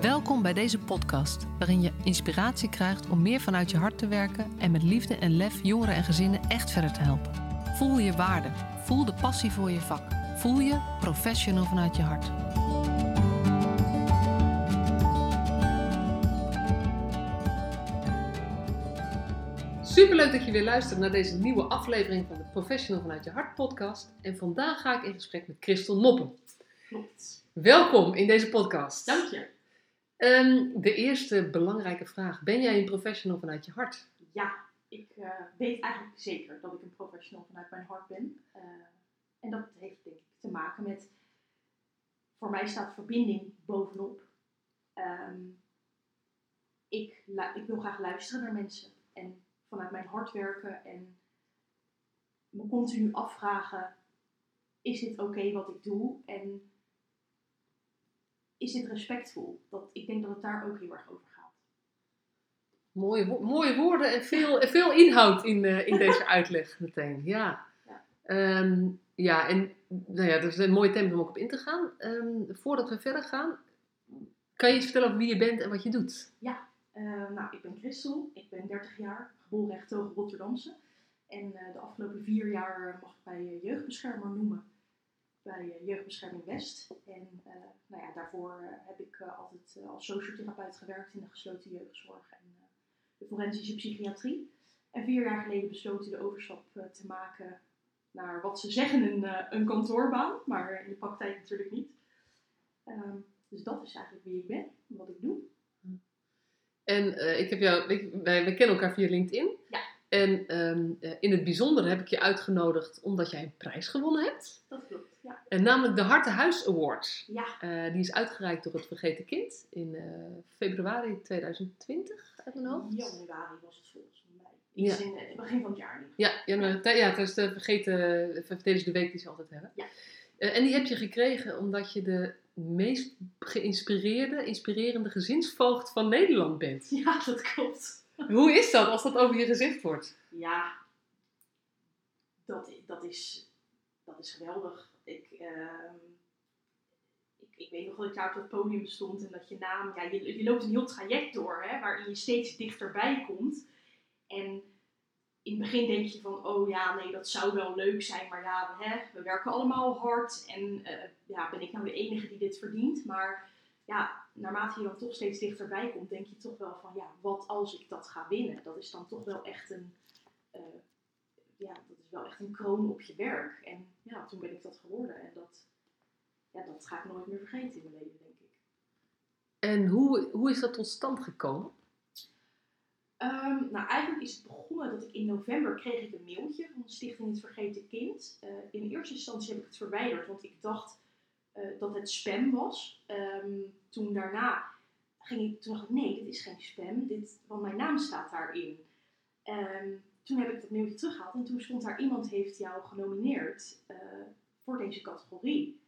Welkom bij deze podcast, waarin je inspiratie krijgt om meer vanuit je hart te werken en met liefde en lef jongeren en gezinnen echt verder te helpen. Voel je waarde, voel de passie voor je vak, voel je professional vanuit je hart. Superleuk dat je weer luistert naar deze nieuwe aflevering van de Professional vanuit je hart podcast. En vandaag ga ik in gesprek met Christel Noppen. Klopt. Welkom in deze podcast. Dank je. Ehm, de eerste belangrijke vraag. Ben jij een professional vanuit je hart? Ja, ik eh, weet eigenlijk zeker dat ik een professional vanuit mijn hart ben. Eh, en dat heeft denk ik te maken met, voor mij staat verbinding bovenop. Ehm, ik, ik wil graag luisteren naar mensen en vanuit mijn hart werken en me continu afvragen, is dit oké wat ik doe? En is dit respectvol? Dat, ik denk dat het daar ook heel erg over gaat. Mooie, wo- mooie woorden en veel, veel inhoud in, eh, in deze uitleg meteen. Ja. Ja. Ehm, ja, en nou ja, dat is een mooie thema om ook op in te gaan. Ehm, voordat we verder gaan, kan je iets vertellen over wie je bent en wat je doet? Eh, nou, ik ben Christel, ik ben 30 jaar, geboren en getogen Rotterdamse. En eh, de afgelopen vier jaar mag ik bij eh, jeugdbeschermer noemen, bij eh, Jeugdbescherming West. En eh, nou ja, daarvoor eh, heb ik altijd als sociotherapeut gewerkt in de gesloten jeugdzorg en de forensische psychiatrie. En vier jaar geleden besloten de overstap te maken naar wat ze zeggen een, een kantoorbaan, maar in de praktijk natuurlijk niet. Ehm, dus dat is eigenlijk wie ik ben, en wat ik doe. En ik heb jou, ik, wij, wij kennen elkaar via LinkedIn. Ja. En ehm, eh, in het bijzonder heb ik je uitgenodigd omdat jij een prijs gewonnen hebt. Dat klopt, ja. En namelijk de Hartenhuis Award. Ja, Eh, die is uitgereikt door het Vergeten Kind in eh, februari 2020, uit mijn hoofd. januari was het volgens mij. Iets Ja. in het begin van het jaar. Ja, januari, ja, het is de Vergeten, tijdens de week die ze altijd hebben. Ja. Eh, en die heb je gekregen omdat je de meest geïnspireerde, inspirerende gezinsvoogd van Nederland bent. Ja, dat klopt. Hoe is dat als dat over je gezegd wordt? Ja, dat, dat, is, dat is geweldig. Ik, ehm, ik, ik weet nog dat ik daar op het podium stond en dat je naam, ja, je, je loopt een heel traject door, hè, waarin je steeds dichterbij komt. En in het begin denk je van, oh ja, nee, dat zou wel leuk zijn, maar ja, hè, we werken allemaal hard en eh, ja, ben ik nou de enige die dit verdient? Maar ja, naarmate je dan toch steeds dichterbij komt, denk je toch wel van, ja, wat als ik dat ga winnen? Dat is dan toch wel echt een, eh, ja, dat is wel echt een kroon op je werk. En ja, toen ben ik dat geworden en dat, ja, dat ga ik nooit meer vergeten in mijn leven, denk ik. En hoe, hoe is dat tot stand gekomen? Ehm, nou, eigenlijk is het begonnen dat ik in november kreeg ik een mailtje van de Stichting Het Vergeten Kind. Eh, in eerste instantie heb ik het verwijderd, want ik dacht eh, dat het spam was. Ehm, toen daarna ging ik, toen dacht ik, nee, dit is geen spam, dit, want mijn naam staat daarin. Ehm, toen heb ik dat mailtje teruggehaald en toen stond daar, iemand heeft jou genomineerd eh, voor deze categorie.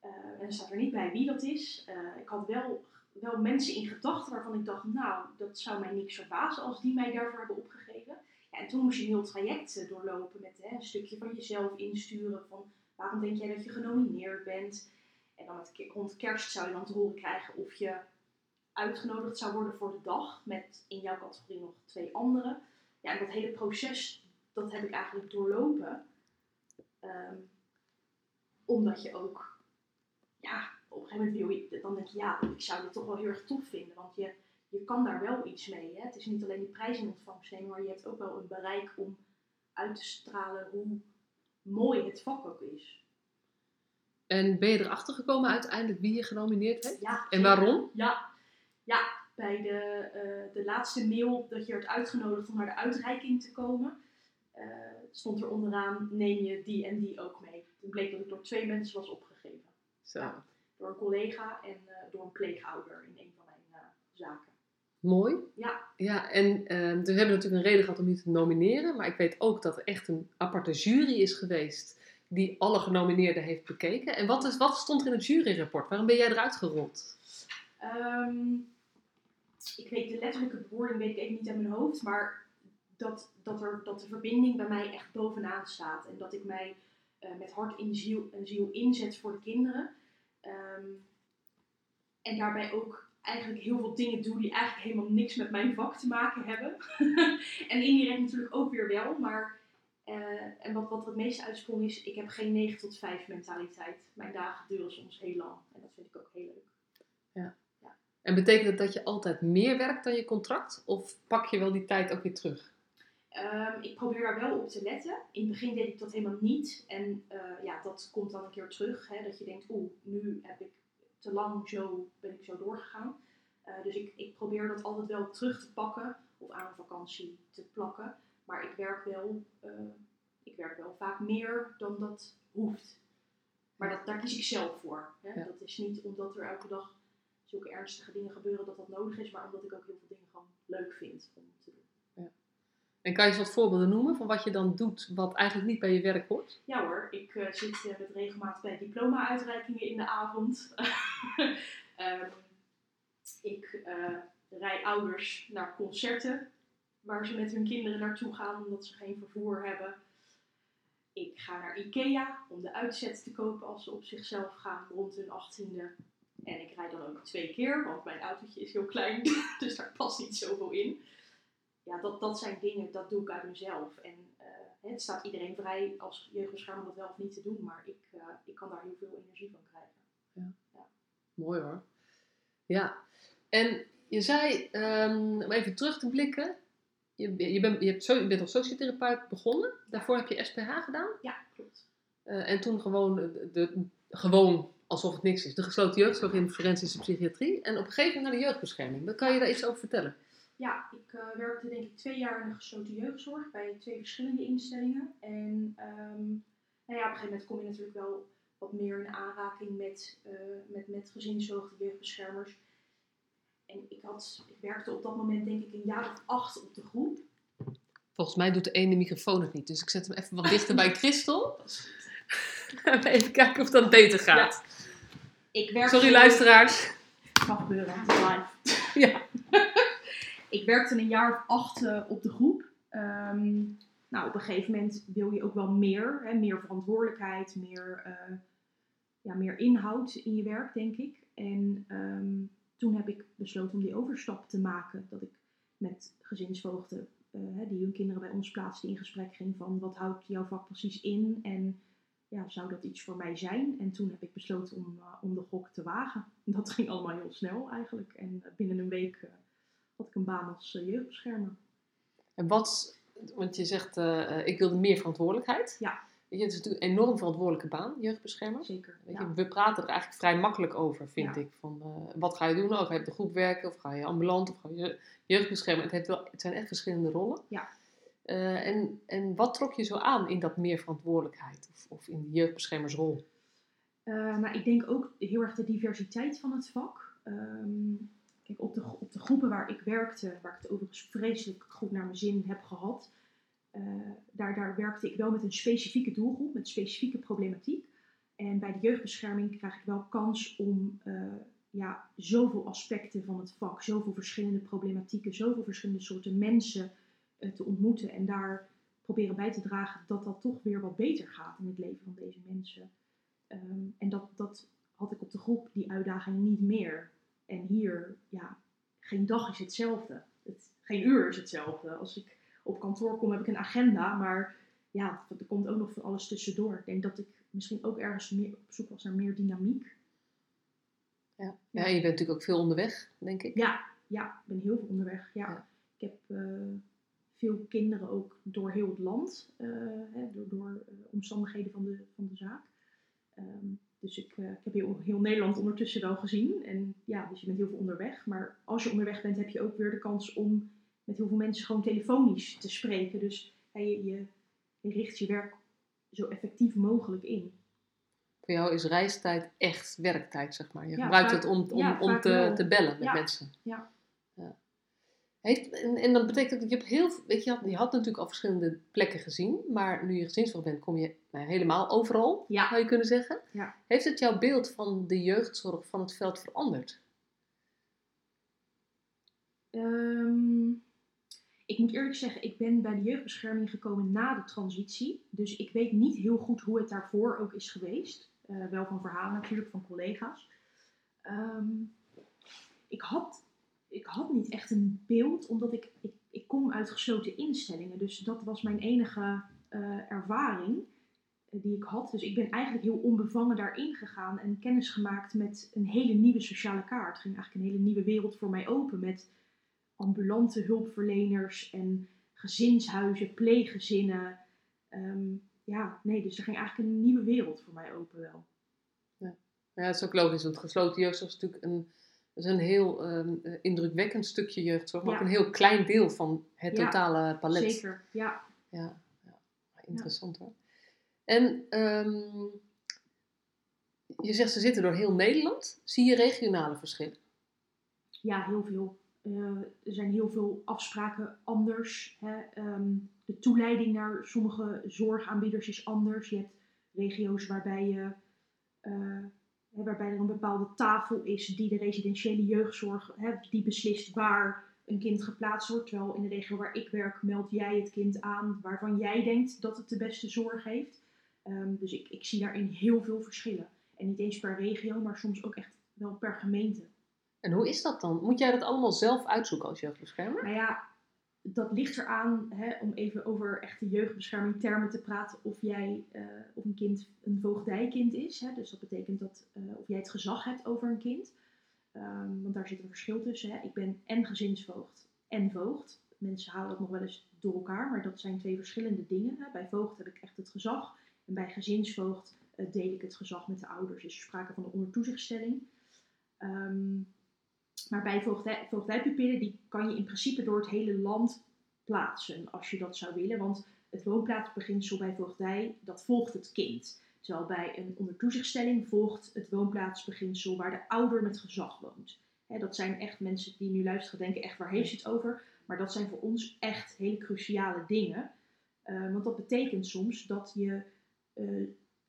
Eh, en er staat er niet bij wie dat is. Eh, ik had wel wel mensen in gedachten waarvan ik dacht, nou, dat zou mij niks verbazen als die mij daarvoor hebben opgegeven. Ja, en toen moest je een heel traject doorlopen met hè, een stukje van jezelf insturen van waarom denk jij dat je genomineerd bent. En dan met, rond kerst zou je dan te horen krijgen of je uitgenodigd zou worden voor de dag met in jouw categorie nog twee anderen. Ja, en dat hele proces, dat heb ik eigenlijk doorlopen. Ehm, omdat je ook, ja, op een gegeven moment wil je, dan denk je, ja, ik zou dit toch wel heel erg tof vinden. Want je, je kan daar wel iets mee. Hè? Het is niet alleen die prijs in ontvangst nemen, maar je hebt ook wel een bereik om uit te stralen hoe mooi het vak ook is. En ben je erachter gekomen uiteindelijk wie je genomineerd heeft? Ja, En waarom? Ja bij de, eh, de laatste mail dat je werd uitgenodigd om naar de uitreiking te komen, eh, stond er onderaan, neem je die en die ook mee. Toen bleek dat ik door twee mensen was opgegeven. Zo. Door een collega en eh, door een pleegouder in een van mijn zaken. Mooi. Ja. Ja, en dus we hebben natuurlijk een reden gehad om je te nomineren. Maar ik weet ook dat er echt een aparte jury is geweest die alle genomineerden heeft bekeken. En wat, is, wat stond er in het juryrapport? Waarom ben jij eruit gerold? Ehm, ik weet de letterlijke bewoording weet ik niet uit mijn hoofd, maar dat, dat, er, dat de verbinding bij mij echt bovenaan staat. En dat ik mij eh, met hart in ziel, en ziel inzet voor de kinderen. Ehm, en daarbij ook eigenlijk heel veel dingen doe die eigenlijk helemaal niks met mijn vak te maken hebben. en indirect natuurlijk ook weer wel, maar eh, en wat, wat het meeste uitsprong is, ik heb geen 9 tot 5 mentaliteit. Mijn dagen duren soms heel lang en dat vind ik ook heel leuk. En betekent het dat je altijd meer werkt dan je contract? Of pak je wel die tijd ook weer terug? Ehm, ik probeer daar wel op te letten. In het begin deed ik dat helemaal niet. En eh, ja, dat komt dan een keer terug. Hè, dat je denkt, oeh, nu heb ik te lang zo, ben ik zo doorgegaan. Uh, dus ik, ik probeer dat altijd wel terug te pakken of aan een vakantie te plakken. Maar ik werk wel, uh, ik werk wel vaak meer dan dat hoeft. Maar dat, daar kies ik zelf voor. Hè. Ja. Dat is niet omdat er elke dag zulke ernstige dingen gebeuren dat dat nodig is, maar omdat ik ook heel veel dingen gewoon leuk vind om te doen. En kan je eens wat voorbeelden noemen van wat je dan doet wat eigenlijk niet bij je werk hoort? Ja hoor, ik eh, zit eh, met regelmaat bij diploma-uitreikingen in de avond. Ehm, ik eh, rij ouders naar concerten waar ze met hun kinderen naartoe gaan omdat ze geen vervoer hebben. Ik ga naar Ikea om de uitzet te kopen als ze op zichzelf gaan rond hun achttiende. En ik rijd dan ook twee keer, want mijn autootje is heel klein, dus daar past niet zoveel in. Ja, dat, dat zijn dingen, dat doe ik uit mezelf. En eh, het staat iedereen vrij als jeugdbeschermer dat wel of niet te doen, maar ik, eh, ik kan daar heel veel energie van krijgen. Mooi hoor. Ja. En je zei, ehm, om even terug te blikken, je, je, bent, je, hebt zo, je bent als sociotherapeut begonnen. Daarvoor heb je SPH gedaan. Ja, klopt. Eh, en toen gewoon, de, de- gewoon alsof het niks is, de gesloten jeugdzorg in de forensische psychiatrie. En op een gegeven moment naar de jeugdbescherming. Dan kan je daar iets over vertellen. Ja, ik eh, werkte denk ik twee jaar in de gesloten jeugdzorg bij twee verschillende instellingen. En ehm, nou ja, op een gegeven moment kom je natuurlijk wel wat meer in aanraking met, eh, met, met gezinshoogte jeugdbeschermers. En ik, had, ik werkte op dat moment denk ik een jaar of acht op de groep. Volgens mij doet de ene microfoon het niet. Dus ik zet hem even wat dichter bij Christel. Even kijken of dat beter gaat. Ik werkte Sorry luisteraars. kan gebeuren, het is live. Ja. ik werkte een jaar of acht eh, op de groep. Ehm, nou, op een gegeven moment wil je ook wel meer. Hè, meer verantwoordelijkheid, meer, eh, ja, meer inhoud in je werk, denk ik. En ehm, toen heb ik besloten om die overstap te maken. Dat ik met gezinsvoogden eh, die hun kinderen bij ons plaatsten in gesprek ging van wat houdt jouw vak precies in en ja, zou dat iets voor mij zijn? En toen heb ik besloten om, eh, om de gok te wagen. Dat ging allemaal heel snel eigenlijk. En eh, binnen een week eh, had ik een baan als eh, jeugdbeschermer. En wat, want je zegt, ik wilde meer verantwoordelijkheid. Ja. Weet je, het is natuurlijk een enorm verantwoordelijke baan, jeugdbeschermer. Zeker. Weet ja. je, we praten er eigenlijk vrij makkelijk over, vind Ja. ik. Van, wat ga je doen? Oh, ga je op de groep werken? Of ga je ambulant? Of ga je jeugdbeschermer? Het, heeft wel, het zijn echt verschillende rollen. Ja. Eh, en, en wat trok je zo aan in dat meer verantwoordelijkheid? Of, of in de jeugdbeschermersrol? Maar ik denk ook heel erg de diversiteit van het vak. Ehm, kijk, op de, op de groepen waar ik werkte, waar ik het overigens vreselijk goed naar mijn zin heb gehad, eh, daar, daar werkte ik wel met een specifieke doelgroep, met specifieke problematiek. En bij de jeugdbescherming krijg ik wel kans om ja, zoveel aspecten van het vak, zoveel verschillende problematieken, zoveel verschillende soorten mensen te ontmoeten. En daar proberen bij te dragen dat dat toch weer wat beter gaat in het leven van deze mensen. Ehm, en dat, dat had ik op de groep, die uitdaging, niet meer. En hier, ja, geen dag is hetzelfde. Het, geen uur is hetzelfde. Als ik op kantoor kom, heb ik een agenda, maar ja, er komt ook nog van alles tussendoor. Ik denk dat ik misschien ook ergens meer op zoek was naar meer dynamiek. Ja. ja, je bent natuurlijk ook veel onderweg, denk ik. Ja, ja, ik ben heel veel onderweg. Ja. Ja. Ik heb eh, veel kinderen ook door heel het land, eh, hè, door, door eh, omstandigheden van de, van de zaak. Ehm, dus ik, eh, ik heb heel, heel Nederland ondertussen wel gezien. En ja, dus je bent heel veel onderweg. Maar als je onderweg bent, heb je ook weer de kans om met heel veel mensen gewoon telefonisch te spreken. Dus ja, je, je, je richt je werk zo effectief mogelijk in. Voor jou is reistijd echt werktijd, zeg maar. Je Ja, gebruikt vaak- het om, om, ja, om te, wel. te bellen met mensen. Ja. Heeft, en, en dat betekent dat je hebt heel, weet je, had, je had natuurlijk al verschillende plekken gezien, maar nu je gezinsvrouw bent, kom je nou, helemaal overal, Ja. zou je kunnen zeggen. Ja. Heeft het jouw beeld van de jeugdzorg van het veld veranderd? Ehm, ik moet eerlijk zeggen, ik ben bij de jeugdbescherming gekomen na de transitie. Dus ik weet niet heel goed hoe het daarvoor ook is geweest. Eh, wel van verhalen natuurlijk, van collega's. Ehm, ik had, ik had niet echt een beeld, omdat ik, ik, ik kom uit gesloten instellingen. Dus dat was mijn enige eh, ervaring eh, die ik had. Dus ik ben eigenlijk heel onbevangen daarin gegaan en kennis gemaakt met een hele nieuwe sociale kaart. Het ging eigenlijk een hele nieuwe wereld voor mij open met ambulante hulpverleners en gezinshuizen, pleeggezinnen. Ehm, ja, nee, dus er ging eigenlijk een nieuwe wereld voor mij open wel. Ja, dat is ook logisch, want gesloten jeugdzorg is natuurlijk een, dat is een heel ehm, eh, indrukwekkend stukje jeugdzorg, maar Ja. ook een heel klein deel van het Ja, totale palet. Zeker, ja. Ja, ja. interessant hoor. En ehm, je zegt ze zitten door heel Nederland. Zie je regionale verschillen? Ja, heel veel. Eh, er zijn heel veel afspraken anders. Hè. Ehm, de toeleiding naar sommige zorgaanbieders is anders. Je hebt regio's waarbij, je, eh, waarbij er een bepaalde tafel is die de residentiële jeugdzorg hè, die beslist waar een kind geplaatst wordt. Terwijl in de regio waar ik werk meld jij het kind aan waarvan jij denkt dat het de beste zorg heeft. Ehm, dus ik, ik zie daarin heel veel verschillen. En niet eens per regio, maar soms ook echt wel per gemeente. En hoe is dat dan? Moet jij dat allemaal zelf uitzoeken als jeugdbeschermer? Nou ja, dat ligt eraan, hè, om even over echte jeugdbescherming termen te praten, of jij eh, of een kind een voogdijkind is. Hè, dus dat betekent dat eh, of jij het gezag hebt over een kind. Ehm, want daar zit een verschil tussen. Hè. Ik ben en gezinsvoogd en voogd. Mensen halen dat nog wel eens door elkaar, maar dat zijn twee verschillende dingen. Hè. Bij voogd heb ik echt het gezag en bij gezinsvoogd eh, deel ik het gezag met de ouders. Dus er sprake van een ondertoezichtstelling. Ehm, maar bij voogdij, voogdijpupillen, die kan je in principe door het hele land plaatsen, als je dat zou willen. Want het woonplaatsbeginsel bij voogdij, dat volgt het kind. Terwijl bij een ondertoezichtstelling volgt het woonplaatsbeginsel waar de ouder met gezag woont. Dat zijn echt mensen die nu luisteren denken, echt waar heeft ze het over? Maar dat zijn voor ons echt hele cruciale dingen. Eh, want dat betekent soms dat je eh,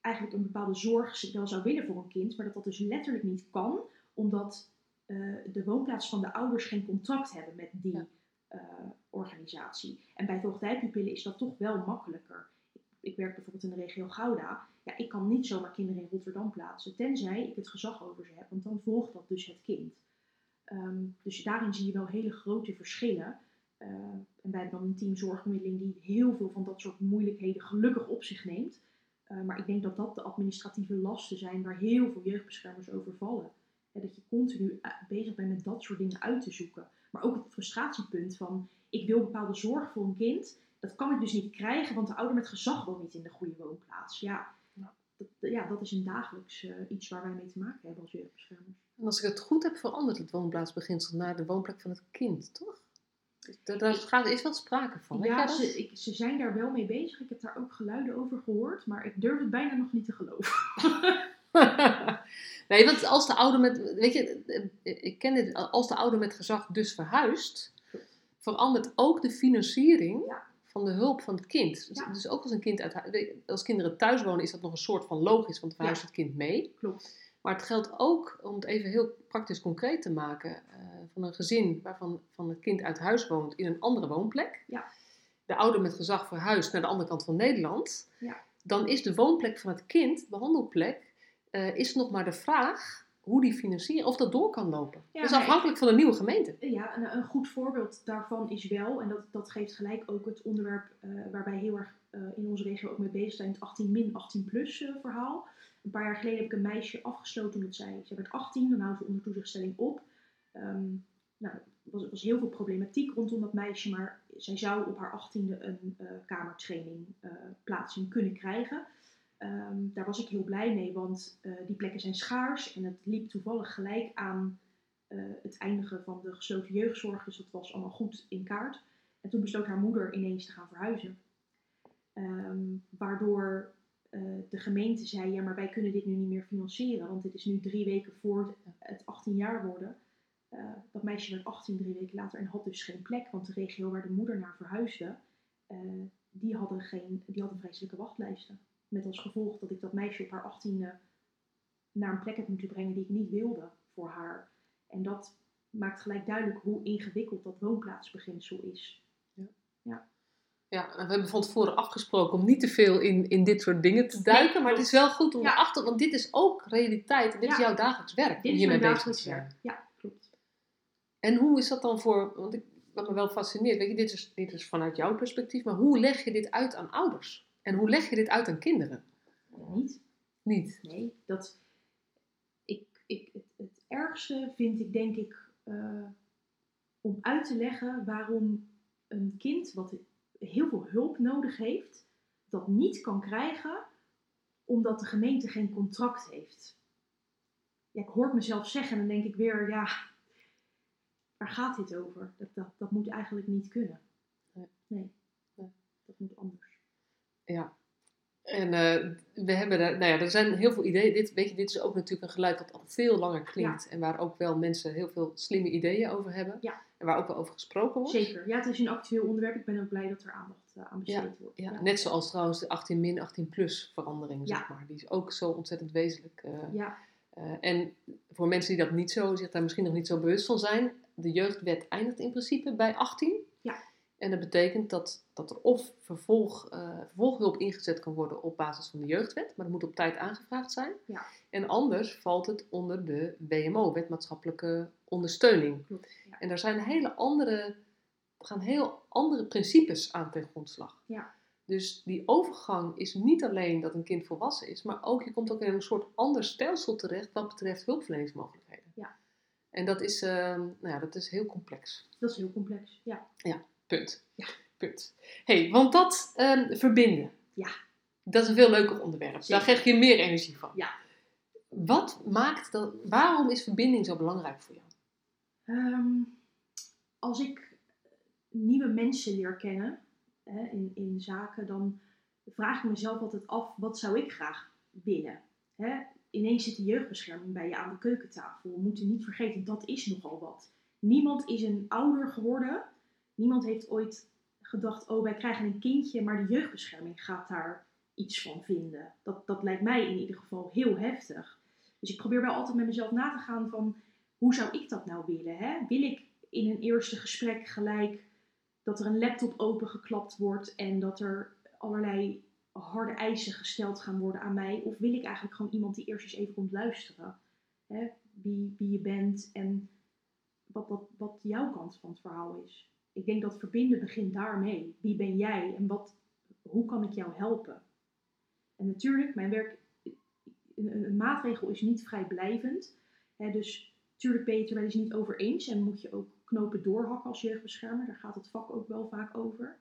eigenlijk een bepaalde zorg wel zou willen voor een kind, maar dat dat dus letterlijk niet kan, omdat de woonplaats van de ouders geen contract hebben met die Ja. eh, organisatie. En bij voogdijpupillen is dat toch wel makkelijker. Ik, ik werk bijvoorbeeld in de regio Gouda. Ja, ik kan niet zomaar kinderen in Rotterdam plaatsen, tenzij ik het gezag over ze heb, want dan volgt dat dus het kind. Ehm, dus daarin zie je wel hele grote verschillen. Eh, en wij hebben dan een team zorgmiddeling die heel veel van dat soort moeilijkheden gelukkig op zich neemt. Eh, maar ik denk dat dat de administratieve lasten zijn waar heel veel jeugdbeschermers over vallen. Dat je continu eh, bezig bent met dat soort dingen uit te zoeken. Maar ook het frustratiepunt van ik wil bepaalde zorg voor een kind. Dat kan ik dus niet krijgen, want de ouder met gezag woont niet in de goede woonplaats. Ja, Ja. dat, ja, dat is een dagelijks eh, iets waar wij mee te maken hebben als jeugdbeschermers. En als ik het goed heb, verandert het woonplaatsbeginsel naar de woonplek van het kind, toch? Dus Daar, daar gaat- is wel sprake van. Ja, dat? ze, ik, ze zijn daar wel mee bezig. Ik heb daar ook geluiden over gehoord, maar ik durf het bijna nog niet te geloven. nee, want als de ouder met, weet je, ik ken dit, als de ouder met gezag dus verhuist, verandert ook de financiering Ja. van de hulp van het kind. Dus, Ja. dus ook als een kind uit, als kinderen thuis wonen, is dat nog een soort van logisch, want verhuist het kind mee. Klopt. Maar het geldt ook, om het even heel praktisch concreet te maken, eh, van een gezin waarvan van het kind uit huis woont in een andere woonplek. Ja. De ouder met gezag verhuist naar de andere kant van Nederland. Ja. Dan is de woonplek van het kind, de behandelplek, eh, is nog maar de vraag hoe die financieren, of dat door kan lopen. Ja, dat is afhankelijk van de nieuwe gemeente. Ja, een, een goed voorbeeld daarvan is wel, en dat, dat geeft gelijk ook het onderwerp eh, waar wij heel erg eh, in onze regio ook mee bezig zijn, het 18 min 18 plus eh, verhaal. Een paar jaar geleden heb ik een meisje afgesloten omdat zij, zij werd 18, dan houdt ze onder toezichtstelling op. Ehm nou, er was, was heel veel problematiek rondom dat meisje, maar zij zou op haar 18e een eh, kamertraining eh, plaatsing kunnen krijgen. Ehm, daar was ik heel blij mee, want eh, die plekken zijn schaars en het liep toevallig gelijk aan eh, het eindigen van de gesloten jeugdzorg. Dus dat was allemaal goed in kaart. En toen besloot haar moeder ineens te gaan verhuizen. Ehm, waardoor eh, de gemeente zei, ja maar wij kunnen dit nu niet meer financieren. Want dit is nu drie weken voor het 18 jaar worden. Dat meisje werd 18 drie weken later en had dus geen plek. Want de regio waar de moeder naar verhuisde, eh, die, hadden geen, die hadden vreselijke wachtlijsten. Met als gevolg dat ik dat meisje op haar 18e naar een plek heb moeten brengen die ik niet wilde voor haar. En dat maakt gelijk duidelijk hoe ingewikkeld dat woonplaatsbeginsel is. Ja, en we hebben van tevoren afgesproken om niet te veel in, in dit soort dingen te duiken. Nee, maar het is wel goed om Ja. erachter, want dit is ook realiteit. En dit is Ja. jouw dagelijks werk. Dit is mijn dagelijks te werk. Ja, klopt. En hoe is dat dan voor, want ik, wat me wel fascineert, weet je, dit is, dit is vanuit jouw perspectief, maar hoe leg je dit uit aan ouders? En hoe leg je dit uit aan kinderen? Niet. Niet. Nee, dat, ik, ik, het, het ergste vind ik denk ik eh, om uit te leggen waarom een kind wat heel veel hulp nodig heeft, dat niet kan krijgen omdat de gemeente geen contract heeft. Ja, ik hoor het mezelf zeggen en dan denk ik weer, ja, waar gaat dit over? Dat, dat, dat moet eigenlijk niet kunnen. Nee. Nee, Nee. dat moet anders. Ja. En eh, we hebben er, nou ja, er zijn heel veel ideeën. Dit, weet je, dit is ook natuurlijk een geluid dat al veel langer klinkt. En waar ook wel mensen heel veel slimme ideeën over hebben. Ja. En waar ook wel over gesproken wordt. Zeker. Ja, het is een actueel onderwerp. Ik ben ook blij dat er aandacht eh, aan besteed wordt. Ja, net zoals trouwens de 18 min, 18 plus verandering, Ja. zeg maar. Die is ook zo ontzettend wezenlijk. eh, Ja, en voor mensen die dat niet zo, zich daar misschien nog niet zo bewust van zijn, de jeugdwet eindigt in principe bij 18. Ja. En dat betekent dat, dat er of vervolg, eh, vervolghulp ingezet kan worden op basis van de jeugdwet, maar dat moet op tijd aangevraagd zijn. Ja. En anders valt het onder de WMO, wet maatschappelijke ondersteuning. Ja. En daar zijn hele andere, er gaan heel andere principes aan ten grondslag. Ja. Dus die overgang is niet alleen dat een kind volwassen is, maar ook je komt ook in een soort ander stelsel terecht wat betreft hulpverleningsmogelijkheden. Ja. En dat is, ehm, nou ja, dat is heel complex. dat is heel complex. Ja. Punt. Ja. Punt. hey, want dat ehm, verbinden. Ja. Dat is een veel leuker onderwerp. Daar krijg je meer energie van. Ja. Wat maakt dat, waarom is verbinding zo belangrijk voor jou? Ehm, als ik nieuwe mensen leer kennen hè, in, in zaken, dan vraag ik mezelf altijd af, wat zou ik graag willen? Hè? Ineens zit de jeugdbescherming bij je aan de keukentafel. We moeten niet vergeten, dat is nogal wat. Niemand is een ouder geworden. Niemand heeft ooit gedacht, oh wij krijgen een kindje, maar de jeugdbescherming gaat daar iets van vinden. Dat, dat lijkt mij in ieder geval heel heftig. Dus ik probeer wel altijd met mezelf na te gaan van, hoe zou ik dat nou willen? Hè? Wil ik in een eerste gesprek gelijk dat er een laptop opengeklapt wordt en dat er allerlei harde eisen gesteld gaan worden aan mij? Of wil ik eigenlijk gewoon iemand die eerst eens even komt luisteren? Hè? Wie, wie je bent en wat, wat, wat jouw kant van het verhaal is. Ik denk dat verbinden begint daarmee. Wie ben jij en wat, hoe kan ik jou helpen? En natuurlijk, mijn werk, een, maatregel is niet vrijblijvend. Hè, dus Tuurlijk ben je het er wel eens niet over eens en moet je ook knopen doorhakken als jeugdbeschermer. Daar gaat het vak ook wel vaak over.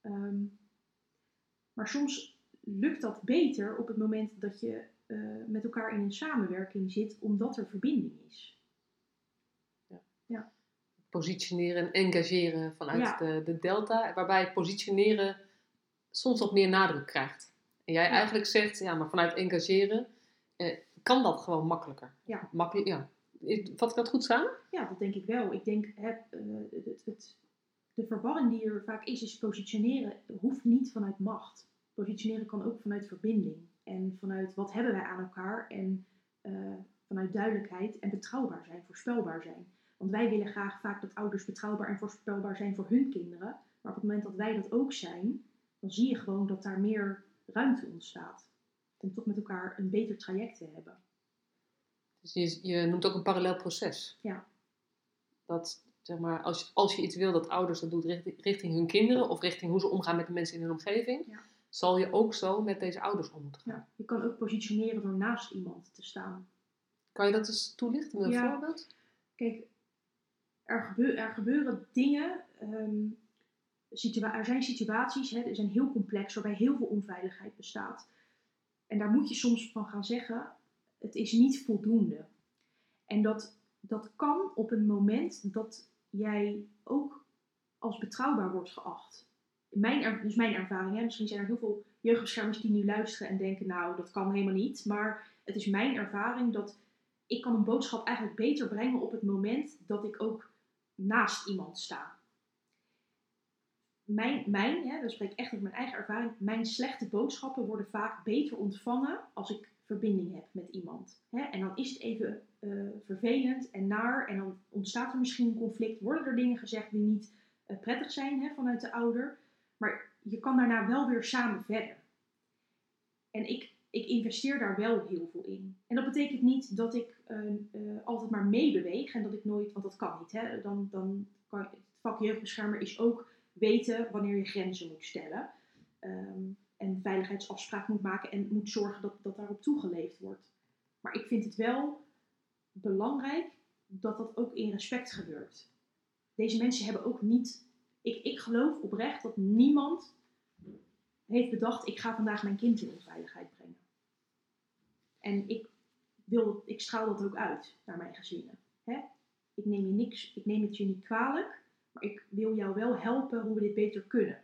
Ehm, maar soms lukt dat beter op het moment dat je eh, met elkaar in een samenwerking zit, omdat er verbinding is. Positioneren en engageren vanuit Ja. de, de delta, waarbij positioneren soms wat meer nadruk krijgt. En jij Ja. eigenlijk zegt, ja, maar vanuit engageren eh, kan dat gewoon makkelijker. Ja. Makkelijk, ja. Vat ik dat goed samen? Ja, dat denk ik wel. Ik denk eh, het, het, de verwarring die er vaak is, is positioneren hoeft niet vanuit macht. Positioneren kan ook vanuit verbinding. En vanuit wat hebben wij aan elkaar en eh, vanuit duidelijkheid en betrouwbaar zijn, voorspelbaar zijn. Want wij willen graag vaak dat ouders betrouwbaar en voorspelbaar zijn voor hun kinderen. Maar op het moment dat wij dat ook zijn, dan zie je gewoon dat daar meer ruimte ontstaat. Om toch met elkaar een beter traject te hebben. Dus je, je noemt ook een parallel proces. Ja. Dat, zeg maar, als, je- als je iets wil dat ouders dat doen richting, richting hun kinderen of richting hoe ze omgaan met de mensen in hun omgeving, Ja. zal je ook zo met deze ouders om moeten gaan. Ja, je kan ook positioneren door naast iemand te staan. Kan je dat eens toelichten met een Ja. voorbeeld? Kijk, er, er gebeuren dingen. ehm, er zijn situaties, hè, die zijn heel complex, waarbij heel veel onveiligheid bestaat. En daar moet je soms van gaan zeggen: het is niet voldoende. En dat, dat kan op een moment dat jij ook als betrouwbaar wordt geacht. Mijn, dus mijn ervaring, misschien zijn er heel veel jeugdbeschermers die nu luisteren en denken: nou, dat kan helemaal niet. Maar het is mijn ervaring dat ik kan een boodschap eigenlijk beter brengen op het moment dat ik ook naast iemand sta. Mijn, mijn hè, dan spreek ik echt uit mijn eigen ervaring, mijn slechte boodschappen worden vaak beter ontvangen als ik verbinding heb met iemand. Hè? En dan is het even eh, vervelend en naar en dan ontstaat er misschien een conflict, worden er dingen gezegd die niet eh, prettig zijn hè, vanuit de ouder, maar je kan daarna wel weer samen verder. En ik, ik investeer daar wel heel veel in. En dat betekent niet dat ik altijd maar meebeweeg en dat ik nooit, want dat kan niet. Hè? Dan, dan kan, het vak jeugdbeschermer is ook weten wanneer je grenzen moet stellen. Ehm, en veiligheidsafspraak moet maken en moet zorgen dat, dat daarop toegeleefd wordt. Maar ik vind het wel belangrijk dat dat ook in respect gebeurt. Deze mensen hebben ook niet. Ik, ik geloof oprecht dat niemand heeft bedacht: ik ga vandaag mijn kind in onveiligheid brengen. En ik, wil, ik straal dat ook uit naar mijn gezinnen. Hè? Ik, neem je niks, ik neem het je niet kwalijk, maar ik wil jou wel helpen hoe we dit beter kunnen.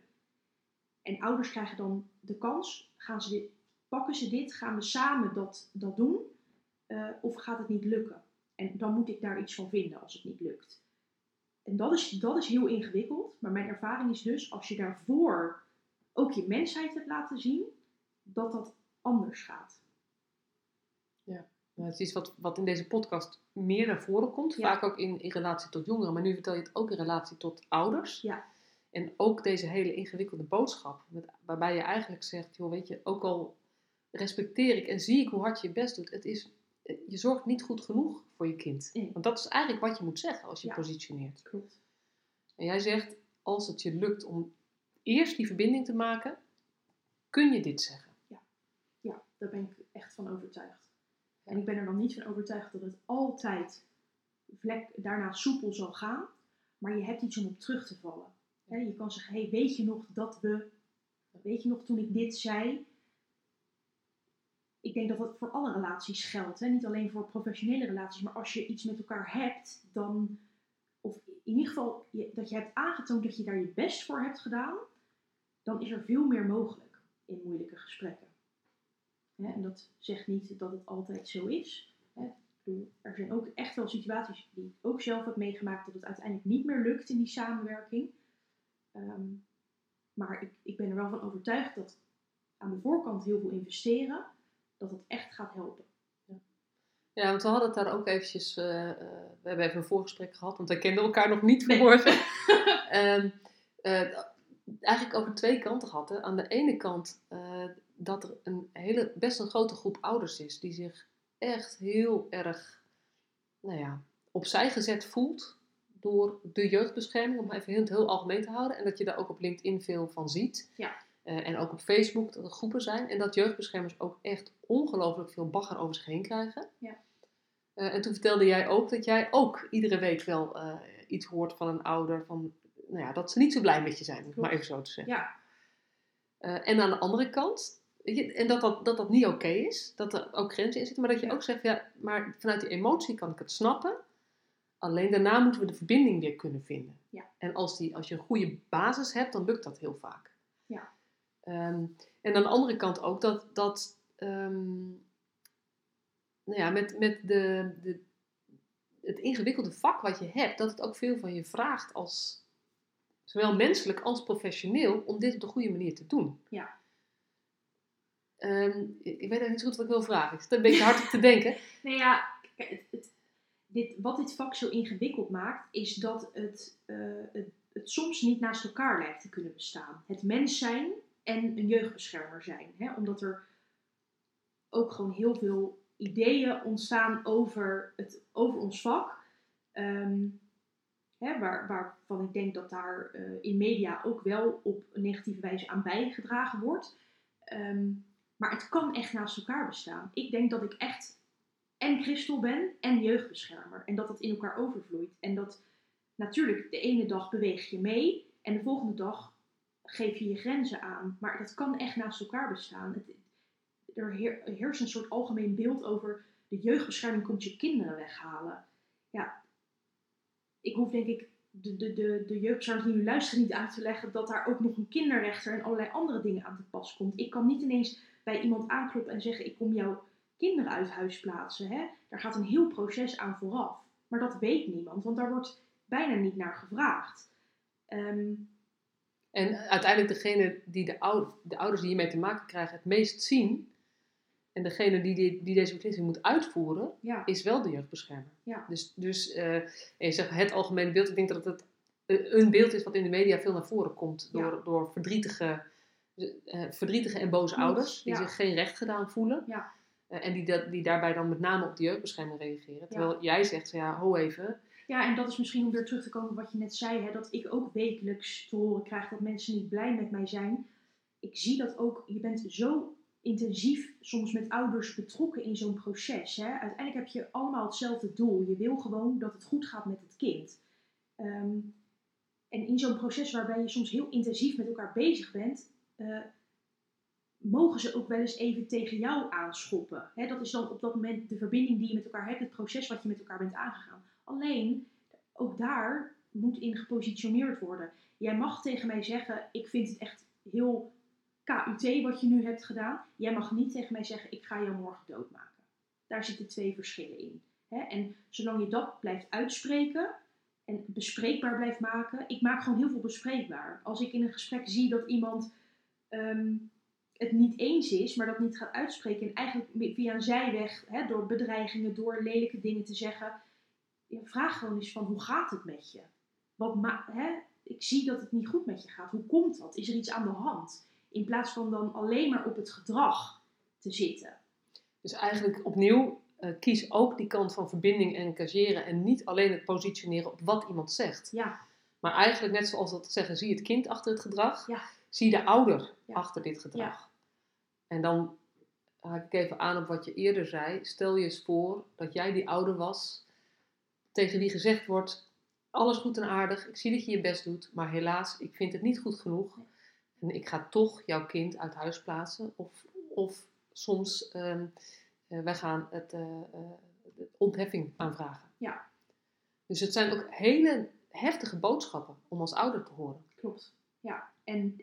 En ouders krijgen dan de kans: gaan ze pakken ze dit, gaan we samen dat, dat doen, uh, of gaat het niet lukken? En dan moet ik daar iets van vinden als het niet lukt. En dat is, dat is heel ingewikkeld, maar mijn ervaring is dus als je daarvoor ook je mensheid hebt laten zien, dat dat anders gaat. Ja, het is iets wat, wat in deze podcast meer naar voren komt, vaak ook in, in relatie tot jongeren, maar nu vertel je het ook in relatie tot ouders. Ja. En ook deze hele ingewikkelde boodschap, met, waarbij je eigenlijk zegt, joh, weet je, ook al respecteer ik en zie ik hoe hard je je best doet, het is, je zorgt niet goed genoeg voor je kind. Want dat is eigenlijk wat je moet zeggen als je ja. positioneert. Klopt. En jij zegt, als het je lukt om eerst die verbinding te maken, kun je dit zeggen. Ja, ja daar ben ik echt van overtuigd. En ik ben er dan niet van overtuigd dat het altijd vlek, daarna soepel zal gaan, maar je hebt iets om op terug te vallen. je kan zeggen, hey, weet je nog dat we, weet je nog toen ik dit zei? Ik denk dat dat voor alle relaties geldt, niet alleen voor professionele relaties, maar als je iets met elkaar hebt, dan, of in ieder geval dat je hebt aangetoond dat je daar je best voor hebt gedaan, dan is er veel meer mogelijk in moeilijke gesprekken. En dat zegt niet dat het altijd zo is. er zijn ook echt wel situaties die ik ook zelf heb meegemaakt dat het uiteindelijk niet meer lukt in die samenwerking. Ehm, maar ik, ik ben er wel van overtuigd dat aan de voorkant heel veel investeren, dat het echt gaat helpen. Ja, want we hadden het daar ook eventjes, uh, uh, we hebben even een voorgesprek gehad, want we kenden elkaar nog niet vanmorgen. Nee. um, uh, eigenlijk over twee kanten gehad. Hè. Aan de ene kant dat er een hele, best een grote groep ouders is die zich echt heel erg nou ja, opzij gezet voelt door de jeugdbescherming, om even heel, heel algemeen te houden. En dat je daar ook op LinkedIn veel van ziet. Ja. Uh, en ook op Facebook dat er groepen zijn. En dat jeugdbeschermers ook echt ongelooflijk veel bagger over zich heen krijgen. Ja. Uh, en toen vertelde jij ook dat jij ook iedere week wel iets hoort van een ouder. Van nou ja, dat ze niet zo blij met je zijn, om maar even zo te zeggen. Ja. En aan de andere kant, je, en dat dat, dat, dat niet oké is, dat er ook grenzen in zitten, maar dat je ook zegt, ja, maar vanuit die emotie kan ik het snappen. Alleen daarna moeten we de verbinding weer kunnen vinden. Ja. En als, die, als je een goede basis hebt, dan lukt dat heel vaak. Ja. Um, en aan de andere kant ook dat, dat um, nou ja, met, met de, de, het ingewikkelde vak wat je hebt, dat het ook veel van je vraagt als, zowel menselijk als professioneel, om dit op de goede manier te doen. Ja. Um, ik weet niet goed wat ik wil vragen. Ik zit een beetje hard op te denken. nee, ja, het, dit, wat dit vak zo ingewikkeld maakt, is dat het, uh, het, het, soms niet naast elkaar lijkt te kunnen bestaan. Het mens zijn en een jeugdbeschermer zijn. Hè? Omdat er ook gewoon heel veel ideeën ontstaan over, het, over ons vak. Um, Hè, waar, waarvan ik denk dat daar uh, in media ook wel op negatieve wijze aan bijgedragen wordt. Um, maar het kan echt naast elkaar bestaan. Ik denk dat ik echt en christel ben en jeugdbeschermer. En dat het in elkaar overvloeit. En dat natuurlijk de ene dag beweeg je mee en de volgende dag geef je je grenzen aan. Maar dat kan echt naast elkaar bestaan. Er heerst een soort algemeen beeld over de jeugdbescherming komt je kinderen weghalen. Ja, ik hoef denk ik de, de, de, de jeugdbeschermers die nu luisteren niet uit te leggen dat daar ook nog een kinderrechter en allerlei andere dingen aan te pas komt. Ik kan niet ineens bij iemand aankloppen en zeggen ik kom jouw kinderen uit huis plaatsen. Hè? Daar gaat een heel proces aan vooraf. Maar dat weet niemand, want daar wordt bijna niet naar gevraagd. Um, en uiteindelijk degene die de, oude, de ouders die hiermee te maken krijgen het meest zien, en degene die, die, die deze beslissing moet uitvoeren, ja. is wel de jeugdbeschermer. Ja. Dus, dus uh, je zegt het algemene beeld. Ik denk dat het een beeld is wat in de media veel naar voren komt. Door, ja. door verdrietige eh, verdrietige en boze Klopt, ouders die ja. zich geen recht gedaan voelen. Ja. Eh, en die, dat, die daarbij dan met name op de jeugdbescherming reageren. Terwijl jij zegt, ja, ho even. Ja, en dat is misschien om weer terug te komen op wat je net zei, hè, dat ik ook wekelijks te horen krijg dat mensen niet blij met mij zijn. Ik zie dat ook, je bent zo intensief soms met ouders betrokken in zo'n proces. Hè. Uiteindelijk heb je allemaal hetzelfde doel. Je wil gewoon dat het goed gaat met het kind. Ehm, en in zo'n proces waarbij je soms heel intensief met elkaar bezig bent, eh, mogen ze ook wel eens even tegen jou aanschoppen. Dat is dan op dat moment de verbinding die je met elkaar hebt, het proces wat je met elkaar bent aangegaan. Alleen, ook daar moet in gepositioneerd worden. Jij mag tegen mij zeggen, ik vind het echt heel KUT wat je nu hebt gedaan. Jij mag niet tegen mij zeggen, ik ga jou morgen doodmaken. Daar zitten twee verschillen in. En zolang je dat blijft uitspreken en bespreekbaar blijft maken. Ik maak gewoon heel veel bespreekbaar. Als ik in een gesprek zie dat iemand ehm, het niet eens is, maar dat niet gaat uitspreken. En eigenlijk via een zijweg, hè, door bedreigingen, door lelijke dingen te zeggen. Ja, vraag gewoon eens van, hoe gaat het met je? Wat hè? Ik zie dat het niet goed met je gaat. Hoe komt dat? Is er iets aan de hand? In plaats van dan alleen maar op het gedrag te zitten. Dus eigenlijk opnieuw, eh, kies ook die kant van verbinding en engageren. En niet alleen het positioneren op wat iemand zegt. Ja, Maar eigenlijk, net zoals dat zeggen, zie het kind achter het gedrag. Ja. Zie de ouder Ja. achter dit gedrag. En dan haak ik even aan op wat je eerder zei. Stel je eens voor dat jij die ouder was, tegen wie gezegd wordt: alles goed en aardig, ik zie dat je je best doet, maar helaas, ik vind het niet goed genoeg. En ik ga toch jouw kind uit huis plaatsen. Of, of soms, eh, wij gaan het, eh, de ontheffing aanvragen. Ja. Dus het zijn ook hele heftige boodschappen om als ouder te horen. klopt. Ja, en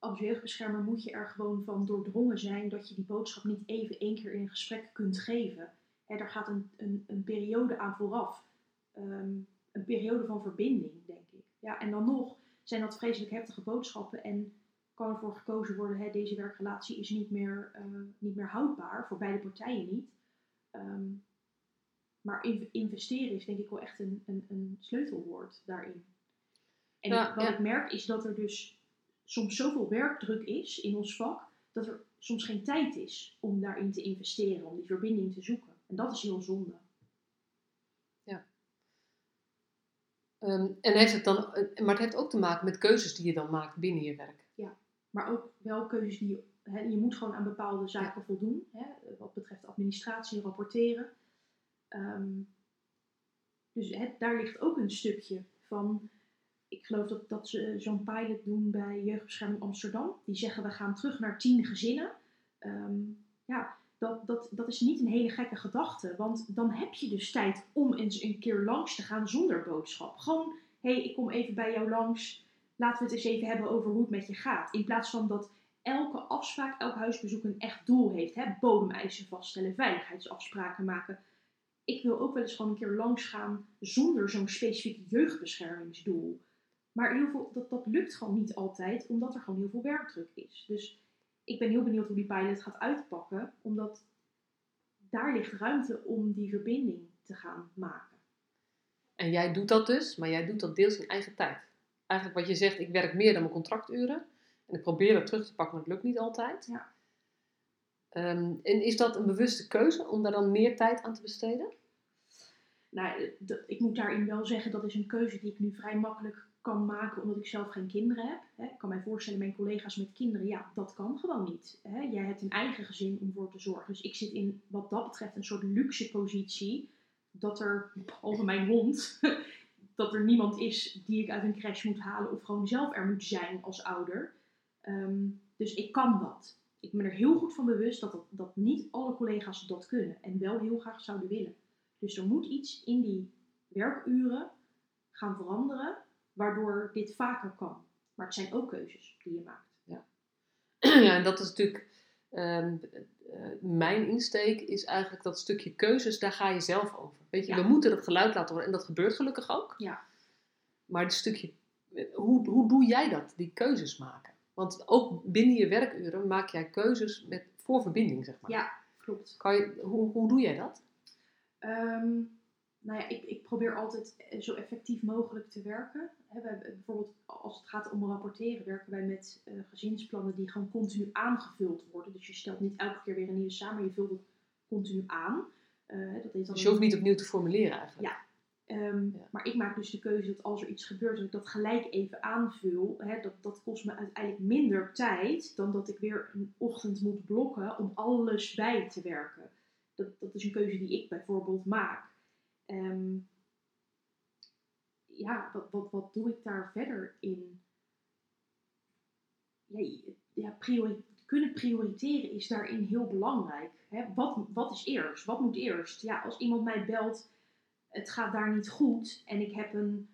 als jeugdbeschermer moet je er gewoon van doordrongen zijn dat je die boodschap niet even één keer in een gesprek kunt geven. Hè, daar gaat een, een, een periode aan vooraf. Ehm, een periode van verbinding, denk ik. Ja, en dan nog zijn dat vreselijk heftige boodschappen en kan ervoor gekozen worden, hè, deze werkrelatie is niet meer, eh, niet meer houdbaar, voor beide partijen niet. Ehm, maar in- investeren is denk ik wel echt een, een, een sleutelwoord daarin. En wat ja. ik merk is dat er dus soms zoveel werkdruk is in ons vak, dat er soms geen tijd is om daarin te investeren, om die verbinding te zoeken. En dat is heel zonde. Ehm, en heeft het dan, eh, maar het heeft ook te maken met keuzes die je dan maakt binnen je werk. Maar ook wel keuzes die je, je moet gewoon aan bepaalde zaken voldoen. Wat betreft administratie, rapporteren. Ehm, dus daar ligt ook een stukje van. Ik geloof dat, dat ze zo'n pilot doen bij Jeugdbescherming Amsterdam. Die zeggen we gaan terug naar tien gezinnen. Ehm, ja, dat, dat, dat is niet een hele gekke gedachte. Want dan heb je dus tijd om eens een keer langs te gaan zonder boodschap. Gewoon, hé, hey, ik kom even bij jou langs laten we het eens even hebben over hoe het met je gaat. In plaats van dat elke afspraak, elk huisbezoek een echt doel heeft. Hè? Bodemeisen vaststellen, veiligheidsafspraken maken. Ik wil ook wel eens gewoon een keer langs gaan zonder zo'n specifiek jeugdbeschermingsdoel. Maar heel veel, dat, dat lukt gewoon niet altijd, omdat er gewoon heel veel werkdruk is. Dus ik ben heel benieuwd hoe die pilot gaat uitpakken, omdat daar ligt ruimte om die verbinding te gaan maken. En jij doet dat dus, maar jij doet dat deels in eigen tijd. Eigenlijk wat je zegt, ik werk meer dan mijn contracturen. En ik probeer dat terug te pakken, maar het lukt niet altijd. Ja. Ehm, en is dat een bewuste keuze om daar dan meer tijd aan te besteden? Nou, ik moet daarin wel zeggen, dat is een keuze die ik nu vrij makkelijk kan maken, omdat ik zelf geen kinderen heb. Ik kan mij voorstellen, mijn collega's met kinderen, ja, dat kan gewoon niet. Jij hebt een eigen gezin om voor te zorgen. Dus ik zit in, wat dat betreft, een soort luxe positie, dat er, behalve mijn hond, dat er niemand is die ik uit een crash moet halen of gewoon zelf er moet zijn als ouder. Ehm, dus ik kan dat. Ik ben er heel goed van bewust dat, dat, dat niet alle collega's dat kunnen en wel heel graag zouden willen. Dus er moet iets in die werkuren gaan veranderen, waardoor dit vaker kan. Maar het zijn ook keuzes die je maakt. ja, en dat is natuurlijk ehm, eh, mijn insteek is eigenlijk dat stukje keuzes, daar ga je zelf over. Weet je, Ja. we moeten dat geluid laten horen en dat gebeurt gelukkig ook. Ja. Maar het stukje, eh, hoe, hoe doe jij dat, die keuzes maken? Want ook binnen je werkuren maak jij keuzes met, voor verbinding, zeg maar. Ja, klopt. Kan je, hoe, hoe doe jij dat? Ehm, nou ja, ik, ik probeer altijd eh, zo effectief mogelijk te werken. We hebben bijvoorbeeld als het gaat om rapporteren, werken wij met eh, gezinsplannen die gewoon continu aangevuld worden. Dus je stelt niet elke keer weer een nieuwe samen, je vult het continu aan. Eh, dat heet dan Dus je hoeft niet opnieuw te formuleren eigenlijk. Ja. Ehm, Ja. Maar ik maak dus de keuze dat als er iets gebeurt, dat ik dat gelijk even aanvul. Hè, dat, dat kost me uiteindelijk minder tijd dan dat ik weer een ochtend moet blokken om alles bij te werken. Dat, dat is een keuze die ik bijvoorbeeld maak. Ehm, ja, wat, wat, wat doe ik daar verder in? Ja, priori- kunnen prioriteren is daarin heel belangrijk. Hè? Wat, wat is eerst? Wat moet eerst? Ja, als iemand mij belt, het gaat daar niet goed en ik heb een,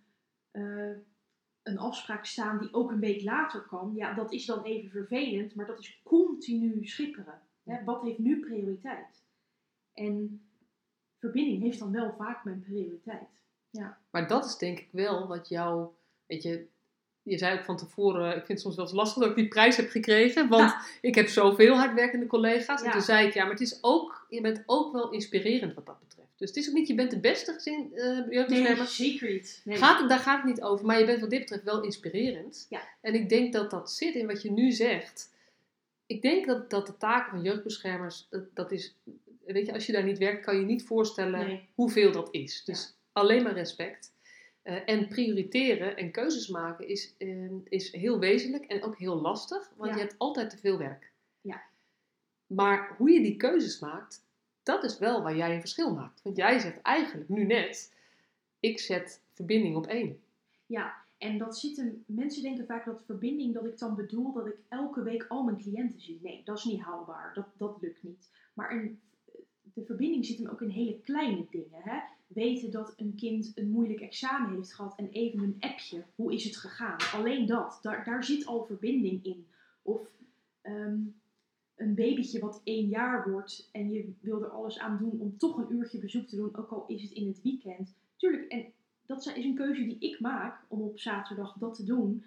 eh, een afspraak staan die ook een week later kan, ja, dat is dan even vervelend, maar dat is continu schipperen. Hè? Wat heeft nu prioriteit? En verbinding heeft dan wel vaak mijn prioriteit. Maar dat is denk ik wel wat jou, weet je, je zei ook van tevoren, ik vind het soms wel eens lastig dat ik die prijs heb gekregen, want ik heb zoveel hardwerkende collega's. En Ja. toen zei ik, ja, maar het is ook, je bent ook wel inspirerend wat dat betreft. Dus het is ook niet, je bent de beste gezin, eh jeugdbeschermer. zeker niet. Nee. Gaat het, daar gaat het niet over, maar je bent wat dit betreft wel inspirerend. Ja. En ik denk dat dat zit in wat je nu zegt. Ik denk dat, dat de taken van jeugdbeschermers, dat, dat is, weet je, als je daar niet werkt, kan je niet voorstellen Nee. hoeveel dat is. Dus alleen maar respect. Eh, en prioriteren en keuzes maken is, eh, is heel wezenlijk en ook heel lastig, want Ja. je hebt altijd te veel werk. Ja. Maar hoe je die keuzes maakt, dat is wel waar jij een verschil maakt. Want jij zegt eigenlijk nu net, ik zet verbinding op één. Ja, en dat zit hem. Mensen denken vaak dat verbinding, dat ik dan bedoel dat ik elke week al mijn cliënten zie. Nee, dat is niet haalbaar. Dat, dat lukt niet. Maar een, de verbinding zit hem ook in hele kleine dingen. Hè? Weten dat een kind een moeilijk examen heeft gehad en even een appje. Hoe is het gegaan? Alleen dat. Daar, daar zit al verbinding in. Of ehm, een babytje wat één jaar wordt en je wil er alles aan doen om toch een uurtje bezoek te doen, ook al is het in het weekend. Tuurlijk, en dat is een keuze die ik maak om op zaterdag dat te doen.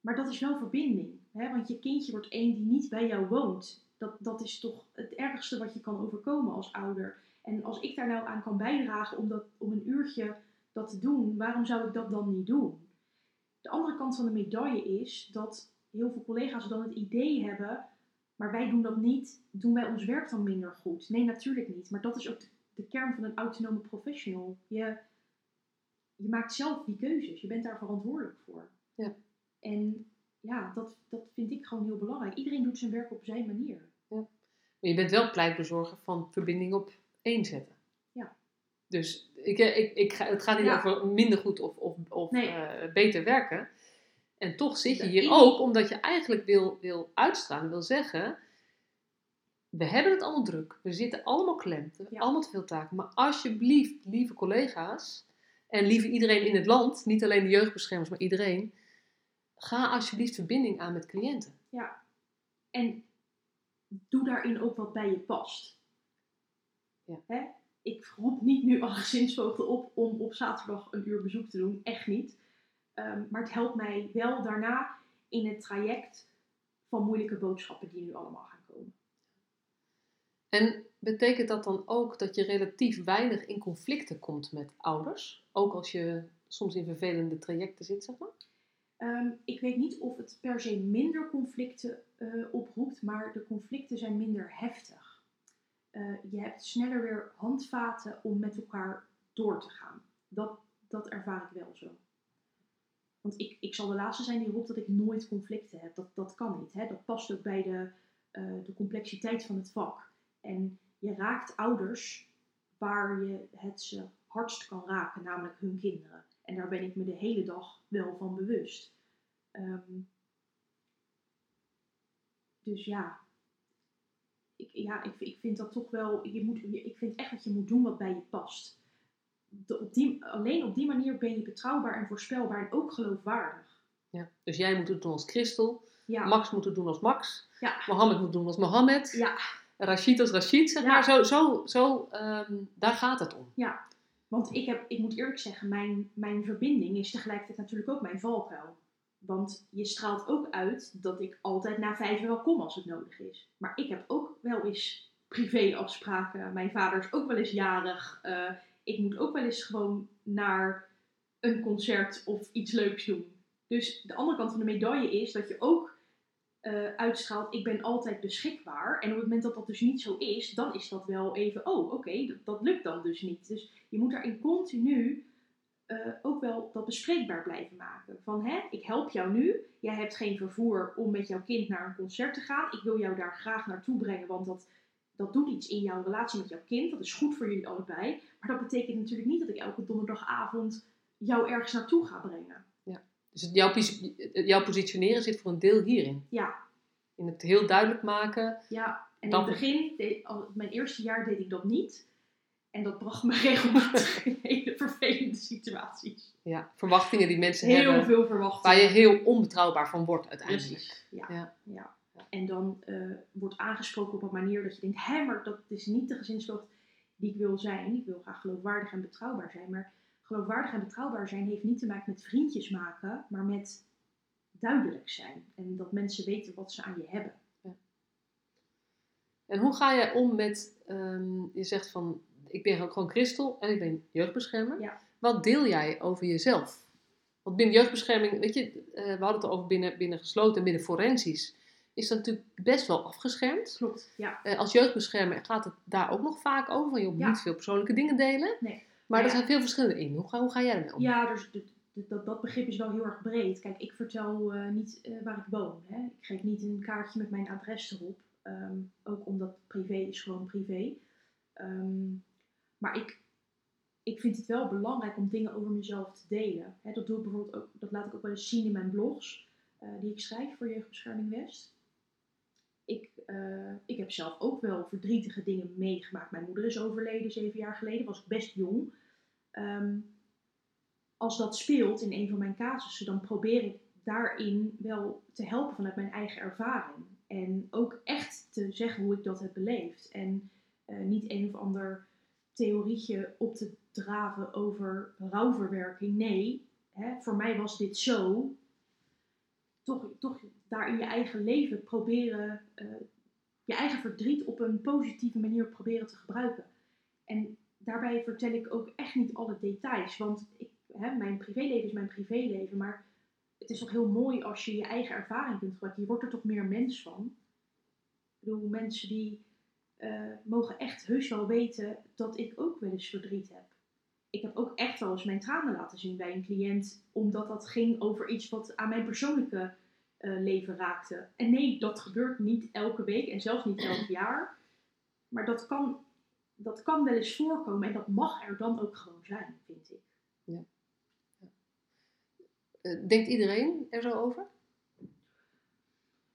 Maar dat is wel verbinding. Hè? Want je kindje wordt één die niet bij jou woont. Dat, dat is toch het ergste wat je kan overkomen als ouder. En als ik daar nou aan kan bijdragen om, dat, om een uurtje dat te doen, waarom zou ik dat dan niet doen? De andere kant van de medaille is dat heel veel collega's dan het idee hebben, maar wij doen dat niet, doen wij ons werk dan minder goed? Nee, natuurlijk niet. Maar dat is ook de, de kern van een autonome professional. Je, je maakt zelf die keuzes. Je bent daar verantwoordelijk voor. Ja. En ja, dat, dat vind ik gewoon heel belangrijk. Iedereen doet zijn werk op zijn manier. Maar je bent wel pleitbezorger van verbinding op één zetten. Ja. Dus ik, eh, ik, ik, het gaat niet Ja. over minder goed of, of, of Nee. eh, beter werken. En toch zit je hier ook omdat je eigenlijk wil, wil uitstralen, wil zeggen... We hebben het allemaal druk. We zitten allemaal klem. We hebben Ja. allemaal te veel taken. Maar alsjeblieft, lieve collega's... En lieve iedereen in het land, niet alleen de jeugdbeschermers, maar iedereen... Ga alsjeblieft verbinding aan met cliënten. En doe daarin ook wat bij je past. Ja. Hè? Ik roep niet nu alle gezinsvoogden op om op zaterdag een uur bezoek te doen. Echt niet. Ehm, maar het helpt mij wel daarna in het traject van moeilijke boodschappen die nu allemaal gaan komen. En betekent dat dan ook dat je relatief weinig in conflicten komt met ouders? Ook als je soms in vervelende trajecten zit, zeg maar? Ehm, ik weet niet of het per se minder conflicten eh, oproept, maar de conflicten zijn minder heftig. Eh, je hebt sneller weer handvaten om met elkaar door te gaan. Dat, dat ervaar ik wel zo. Want ik, ik zal de laatste zijn die roept dat ik nooit conflicten heb. Dat, dat kan niet. Hè? Dat past ook bij de, eh, de complexiteit van het vak. En je raakt ouders waar je het ze hardst kan raken, namelijk hun kinderen. En daar ben ik me de hele dag wel van bewust. Ehm, dus ja, ik, ja ik, ik vind dat toch wel. Je moet, ik vind echt dat je moet doen wat bij je past. De, op die, alleen op die manier ben je betrouwbaar en voorspelbaar en ook geloofwaardig. Ja. Dus jij moet het doen als Christel, Ja, Max moet het doen als Max, ja, Mohammed moet het doen als Mohammed, ja, Rashid als Rashid, zeg Ja. maar. Zo, zo, zo ehm, daar gaat het om. ja. Want ik, heb, ik moet eerlijk zeggen, mijn, mijn verbinding is tegelijkertijd natuurlijk ook mijn valkuil. Want je straalt ook uit dat ik altijd na vijf wel kom als het nodig is. Maar ik heb ook wel eens privéafspraken. Mijn vader is ook wel eens jarig. Eh, ik moet ook wel eens gewoon naar een concert of iets leuks doen. Dus de andere kant van de medaille is dat je ook eh, uitstraalt, ik ben altijd beschikbaar. En op het moment dat dat dus niet zo is, dan is dat wel even, oh oké, dat, dat lukt dan dus niet. Dus je moet daarin continu eh, ook wel dat bespreekbaar blijven maken. Van hè, ik help jou nu, jij hebt geen vervoer om met jouw kind naar een concert te gaan. Ik wil jou daar graag naartoe brengen, want dat, dat doet iets in jouw relatie met jouw kind. Dat is goed voor jullie allebei. Maar dat betekent natuurlijk niet dat ik elke donderdagavond jou ergens naartoe ga brengen. Dus het- jouw, jouw positioneren zit voor een deel hierin. Ja, In het heel duidelijk maken. Ja, en in het begin, mijn eerste jaar deed ik dat niet. En dat bracht me regelmatig in hele vervelende situaties. Ja, verwachtingen die mensen Heel hebben. veel verwachtingen. Waar je heel onbetrouwbaar van wordt uiteindelijk. Precies, ja. Ja. ja. En dan eh, wordt aangesproken op een manier dat je denkt, hé, maar dat is niet de gezinsloop die ik wil zijn. Ik wil graag geloofwaardig en betrouwbaar zijn. Maar geloofwaardig en betrouwbaar zijn heeft niet te maken met vriendjes maken, maar met duidelijk zijn. En dat mensen weten wat ze aan je hebben. En hoe ga jij om met, ehm, je zegt van, ik ben gewoon Christel en ik ben jeugdbeschermer. Ja. Wat deel jij over jezelf? Want binnen jeugdbescherming, weet je, eh, we hadden het al over binnen, binnen gesloten en binnen forensisch, is dat natuurlijk best wel afgeschermd. Klopt, ja. Eh, als jeugdbeschermer gaat het daar ook nog vaak over, van je moet Ja. niet veel persoonlijke dingen delen. Nee. Maar er zijn veel verschillen in. Hoe ga, hoe ga jij ermee om? Ja, dus dat, dat- dat, dat begrip is wel heel erg breed. Kijk, ik vertel eh, niet waar ik woon. Hè. Ik geef niet een kaartje met mijn adres erop. Ehm, ook omdat privé is gewoon privé. Ehm, maar ik, ik vind het wel belangrijk om dingen over mezelf te delen. Dat doe ik bijvoorbeeld ook, dat laat ik ook wel eens zien in mijn blogs eh, die ik schrijf voor Jeugdbescherming West. Ik, eh, ik heb zelf ook wel verdrietige dingen meegemaakt. Mijn moeder is overleden zeven jaar geleden, was ik best jong. Ehm, als dat speelt in een van mijn casussen, dan probeer ik daarin wel te helpen vanuit mijn eigen ervaring. En ook echt te zeggen hoe ik dat heb beleefd. En eh, niet een of ander theorietje op te draven over rouwverwerking. Nee, hè, voor mij was dit zo. Toch, toch daar in je eigen leven proberen, eh, je eigen verdriet op een positieve manier proberen te gebruiken. En daarbij vertel ik ook echt niet alle details. Want ik, hè, mijn privéleven is mijn privéleven. Maar het is toch heel mooi als je je eigen ervaring kunt gebruiken. Je wordt er toch meer mens van. Ik bedoel, mensen die eh, mogen echt heus wel weten dat ik ook wel eens verdriet heb. Ik heb ook echt wel eens mijn tranen laten zien bij een cliënt. Omdat dat ging over iets wat aan mijn persoonlijke eh, leven raakte. En nee, dat gebeurt niet elke week en zelfs niet elk jaar. Maar dat kan dat kan wel eens voorkomen en dat mag er dan ook gewoon zijn, vind ik. Eh, denkt iedereen er zo over?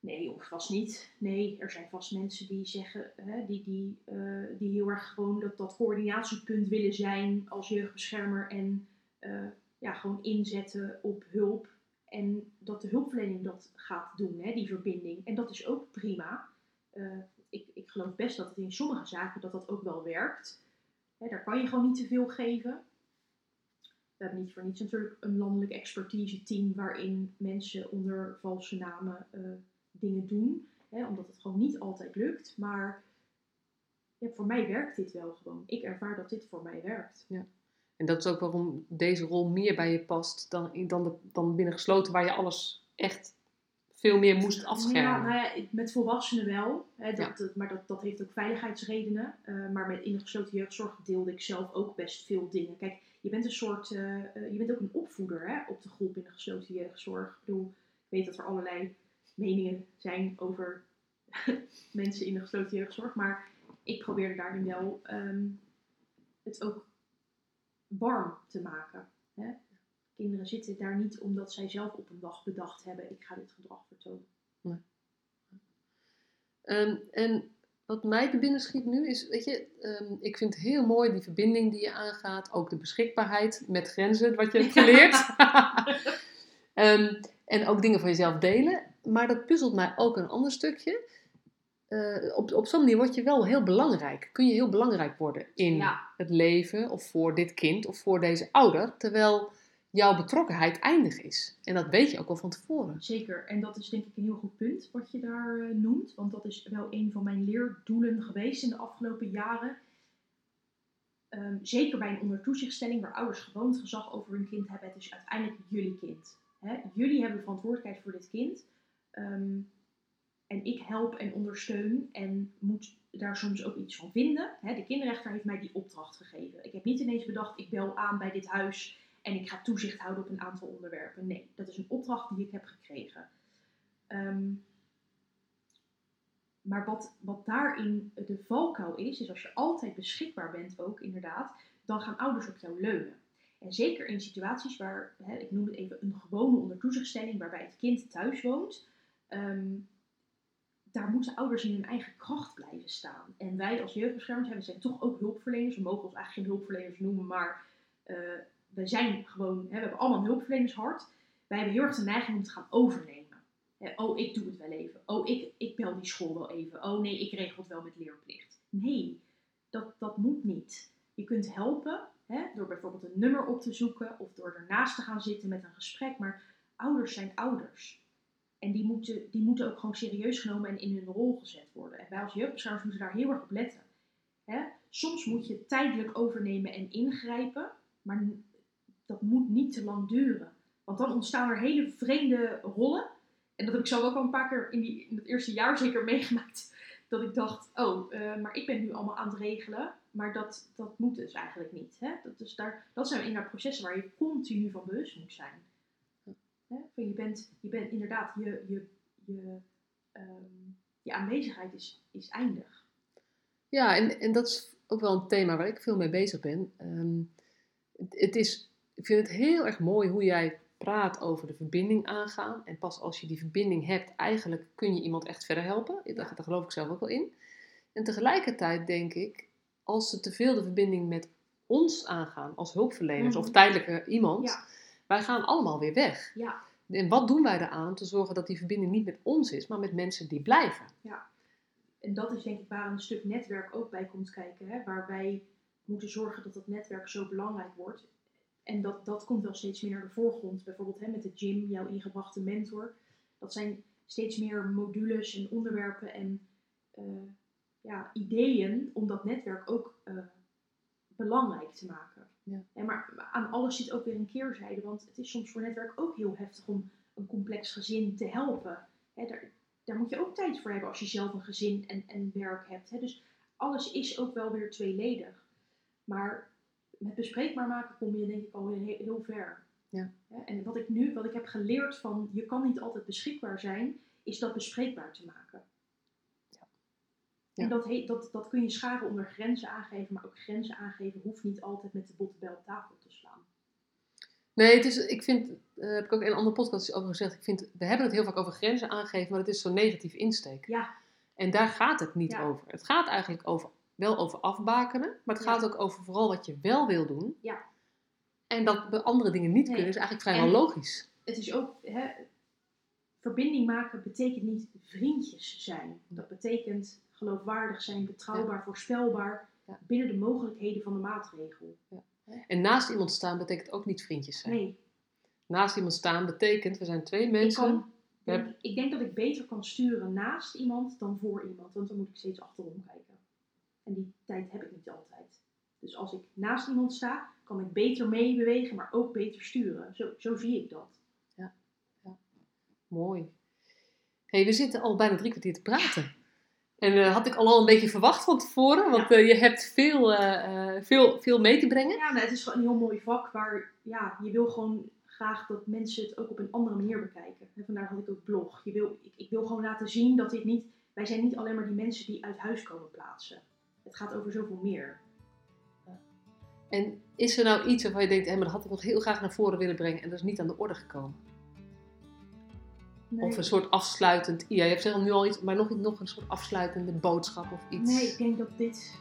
Nee, of vast niet. Nee, er zijn vast mensen die zeggen, hè, die, die, eh, die heel erg gewoon dat, dat coördinatiepunt willen zijn als jeugdbeschermer en eh, ja, gewoon inzetten op hulp. En dat de hulpverlening dat gaat doen, hè, die verbinding. En dat is ook prima. Eh, ik, ik geloof best dat het in sommige zaken dat dat ook wel werkt. Hè, daar kan je gewoon niet te veel geven. We hebben niet voor niets natuurlijk een landelijk expertise team waarin mensen onder valse namen dingen doen. Hè, omdat het gewoon niet altijd lukt. Maar ja, voor mij werkt dit wel gewoon. Ik ervaar dat dit voor mij werkt. En dat is ook waarom deze rol meer bij je past dan, dan, de, dan binnen gesloten, waar je alles echt veel meer moest Ja, afschermen. nou ja, met volwassenen wel. Hè, dat, Ja. maar dat, dat heeft ook veiligheidsredenen. Eh, maar met, in de gesloten jeugdzorg deelde ik zelf ook best veel dingen. Kijk, je bent een soort, eh, eh, je bent ook een opvoeder hè, op de groep in de gesloten jeugdzorg. Ik bedoel, ik weet dat er allerlei meningen zijn over mensen in de gesloten jeugdzorg. Maar ik probeerde daarin wel ehm, het ook warm te maken. Hè? Kinderen zitten daar niet omdat zij zelf op een dag bedacht hebben, ik ga dit gedrag vertonen. Ehm, en wat mij te binnen schiet nu is, weet je, ehm, ik vind heel mooi die verbinding die je aangaat. Ook de beschikbaarheid met grenzen, wat je hebt geleerd. En ook dingen van jezelf delen. Maar dat puzzelt mij ook een ander stukje. Eh, op op zo'n manier word je wel heel belangrijk. Kun je heel belangrijk worden in Ja. het leven of voor dit kind of voor deze ouder. Terwijl jouw betrokkenheid eindig is. En dat weet je ook al van tevoren. Zeker, en dat is denk ik een heel goed punt wat je daar eh, noemt. Want dat is wel een van mijn leerdoelen geweest in de afgelopen jaren. Ehm, zeker bij een ondertoezichtstelling waar ouders gewoon het gezag over hun kind hebben. Het is uiteindelijk jullie kind. Jullie hebben verantwoordelijkheid voor dit kind. Ehm, en ik help en ondersteun en moet daar soms ook iets van vinden. De kinderrechter heeft mij die opdracht gegeven. Ik heb niet ineens bedacht, ik bel aan bij dit huis en ik ga toezicht houden op een aantal onderwerpen. Nee, dat is een opdracht die ik heb gekregen. Ehm, maar wat, wat daarin de valkuil is, is als je altijd beschikbaar bent ook inderdaad, dan gaan ouders op jou leunen. En zeker in situaties waar, ik noem het even een gewone ondertoezichtstelling, waarbij het kind thuis woont, ehm, daar moeten ouders in hun eigen kracht blijven staan. En wij als jeugdbeschermers we zijn toch ook hulpverleners. We mogen ons eigenlijk geen hulpverleners noemen, maar uh, we zijn gewoon, hè, we hebben allemaal een hulpverlenershart. Wij hebben heel erg de neiging om te gaan overnemen. oh, ik doe het wel even. Oh, ik, ik bel die school wel even. Oh nee, ik regel het wel met leerplicht. Nee, dat, dat moet niet. Je kunt helpen hè, door bijvoorbeeld een nummer op te zoeken of door ernaast te gaan zitten met een gesprek. Maar ouders zijn ouders. En die moeten, die moeten ook gewoon serieus genomen en in hun rol gezet worden. En wij als jeugdbeschermers moeten daar heel erg op letten. Hè? Soms moet je tijdelijk overnemen en ingrijpen, maar dat moet niet te lang duren. Want dan ontstaan er hele vreemde rollen. En dat heb ik zo ook al een paar keer in, die, in het eerste jaar zeker meegemaakt. Dat ik dacht, oh, uh, maar ik ben nu allemaal aan het regelen. Maar dat, dat moet dus eigenlijk niet. Hè? Dat, dus daar, dat zijn inderdaad processen waar je continu van bewust moet zijn. Hè? Je, bent, je bent inderdaad, je, je, je, um, je aanwezigheid is, is eindig. Ja, en, en dat is ook wel een thema waar ik veel mee bezig ben. Um, het, het, is, ik vind het heel erg mooi hoe jij praat over de verbinding aangaan. En pas als je die verbinding hebt, eigenlijk kun je iemand echt verder helpen. Ja. Daar, daar geloof ik zelf ook wel in. En tegelijkertijd denk ik, als ze te veel de verbinding met ons aangaan als hulpverleners of tijdelijke iemand, ja. Wij gaan allemaal weer weg. Ja. En wat doen wij eraan om te zorgen dat die verbinding niet met ons is, maar met mensen die blijven? Ja, en dat is denk ik waar een stuk netwerk ook bij komt kijken. Hè? Waar wij moeten zorgen dat dat netwerk zo belangrijk wordt. En dat, dat komt wel steeds meer naar de voorgrond. Bijvoorbeeld hè, met de gym, jouw ingebrachte mentor. Dat zijn steeds meer modules en onderwerpen en uh, ja, ideeën om dat netwerk ook uh, belangrijk te maken. Ja. En maar aan alles zit ook weer een keerzijde, want het is soms voor netwerk ook heel heftig om een complex gezin te helpen. Hè, daar, daar moet je ook tijd voor hebben als je zelf een gezin en, en werk hebt. Hè. Dus alles is ook wel weer tweeledig. Maar met bespreekbaar maken kom je denk ik al heel, heel ver. Ja. En wat ik nu, wat ik heb geleerd van je kan niet altijd beschikbaar zijn, is dat bespreekbaar te maken. Ja. Ja. En dat, heet, dat, dat kun je scharen onder grenzen aangeven, maar ook grenzen aangeven hoeft niet altijd met de botte bij op tafel te slaan. Nee, het is, ik vind, uh, heb ik ook in een andere podcast over gezegd, ik vind, we hebben het heel vaak over grenzen aangeven, maar het is zo'n negatief insteek. Ja. En daar gaat het niet over. Het gaat eigenlijk over wel over afbakenen, maar het gaat ook over vooral wat je wel wil doen. Ja. En dat we andere dingen niet kunnen, is eigenlijk vrijwel En logisch. Het is ook, hè, verbinding maken betekent niet vriendjes zijn. Dat betekent geloofwaardig zijn, betrouwbaar, voorspelbaar, Ja. binnen de mogelijkheden van de maatregel. En naast iemand staan betekent ook niet vriendjes zijn. Nee, Naast iemand staan betekent, we zijn twee ik, mensen. kan, We denk, ik denk dat ik beter kan sturen naast iemand dan voor iemand, want dan moet ik steeds achterom kijken. En die tijd heb ik niet altijd. Dus als ik naast iemand sta, kan ik beter meebewegen, maar ook beter sturen. Zo, zo zie ik dat. Mooi. hey, we zitten al bijna drie kwartier te praten. En eh, had ik al, al een beetje verwacht van tevoren, want Ja. eh, je hebt veel, eh, veel, veel mee te brengen. Ja, het is gewoon een heel mooi vak waar ja, je wil gewoon graag dat mensen het ook op een andere manier bekijken. En vandaar had ik ook blog. Je wil, ik, ik wil gewoon laten zien dat dit niet, wij zijn niet alleen maar die mensen die uit huis komen plaatsen. Het gaat over zoveel meer. En is er nou iets waarvan je denkt, hé, maar dat had ik nog heel graag naar voren willen brengen en dat is niet aan de orde gekomen? Nee, Of een soort afsluitend, ja, je hebt zelf nu al iets, maar nog, nog een soort afsluitende boodschap of iets. nee, ik denk dat dit.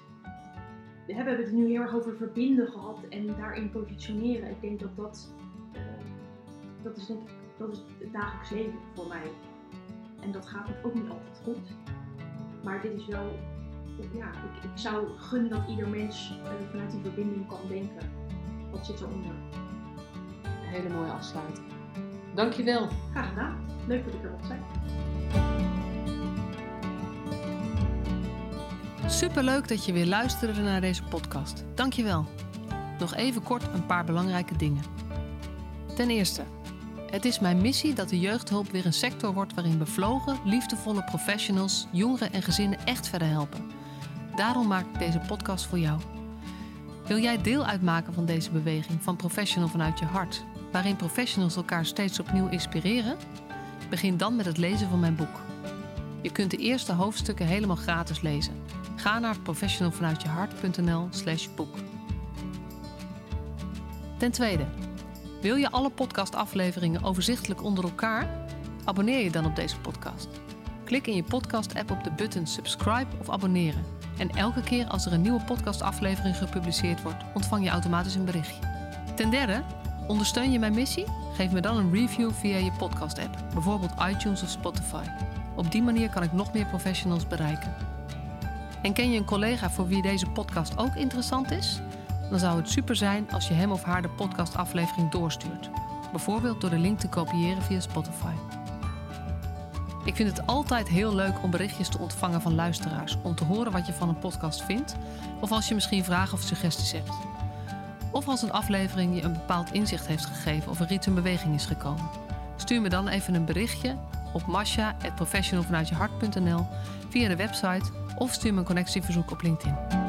We hebben het nu heel erg over verbinden gehad en daarin positioneren. Ik denk dat dat. eh, dat is denk ik. Dat is het dagelijks leven voor mij. En dat gaat ook niet altijd goed. Maar dit is wel. Ja, ik, ik zou gunnen dat ieder mens eh, vanuit die verbinding kan denken. Wat zit eronder? Een hele mooie afsluiting. Dankjewel. Graag gedaan. Leuk dat ik er mocht zijn. Superleuk dat je weer luisterde naar deze podcast. Dankjewel. Nog even kort een paar belangrijke dingen. Ten eerste, het is mijn missie dat de jeugdhulp weer een sector wordt waarin bevlogen, liefdevolle professionals jongeren en gezinnen echt verder helpen. Daarom maak ik deze podcast voor jou. Wil jij deel uitmaken van deze beweging van Professional vanuit je hart, waarin professionals elkaar steeds opnieuw inspireren? Begin dan met het lezen van mijn boek. Je kunt de eerste hoofdstukken helemaal gratis lezen. Ga naar professionalvanuitjehart.nl/slash boek. Ten tweede, wil je alle podcastafleveringen overzichtelijk onder elkaar? Abonneer je dan op deze podcast. Klik in je podcast-app op de button subscribe of abonneren. En elke keer als er een nieuwe podcastaflevering gepubliceerd wordt, ontvang je automatisch een berichtje. Ten derde, ondersteun je mijn missie? Geef me dan een review via je podcast-app, bijvoorbeeld iTunes of Spotify. Op die manier kan ik nog meer professionals bereiken. En ken je een collega voor wie deze podcast ook interessant is? Dan zou het super zijn als je hem of haar de podcastaflevering doorstuurt. Bijvoorbeeld door de link te kopiëren via Spotify. Ik vind het altijd heel leuk om berichtjes te ontvangen van luisteraars om te horen wat je van een podcast vindt, of als je misschien vragen of suggesties hebt. Of als een aflevering je een bepaald inzicht heeft gegeven of er iets in beweging is gekomen. Stuur me dan even een berichtje op masha.professionalvanuitjehart.nl via de website of stuur me een connectieverzoek op LinkedIn.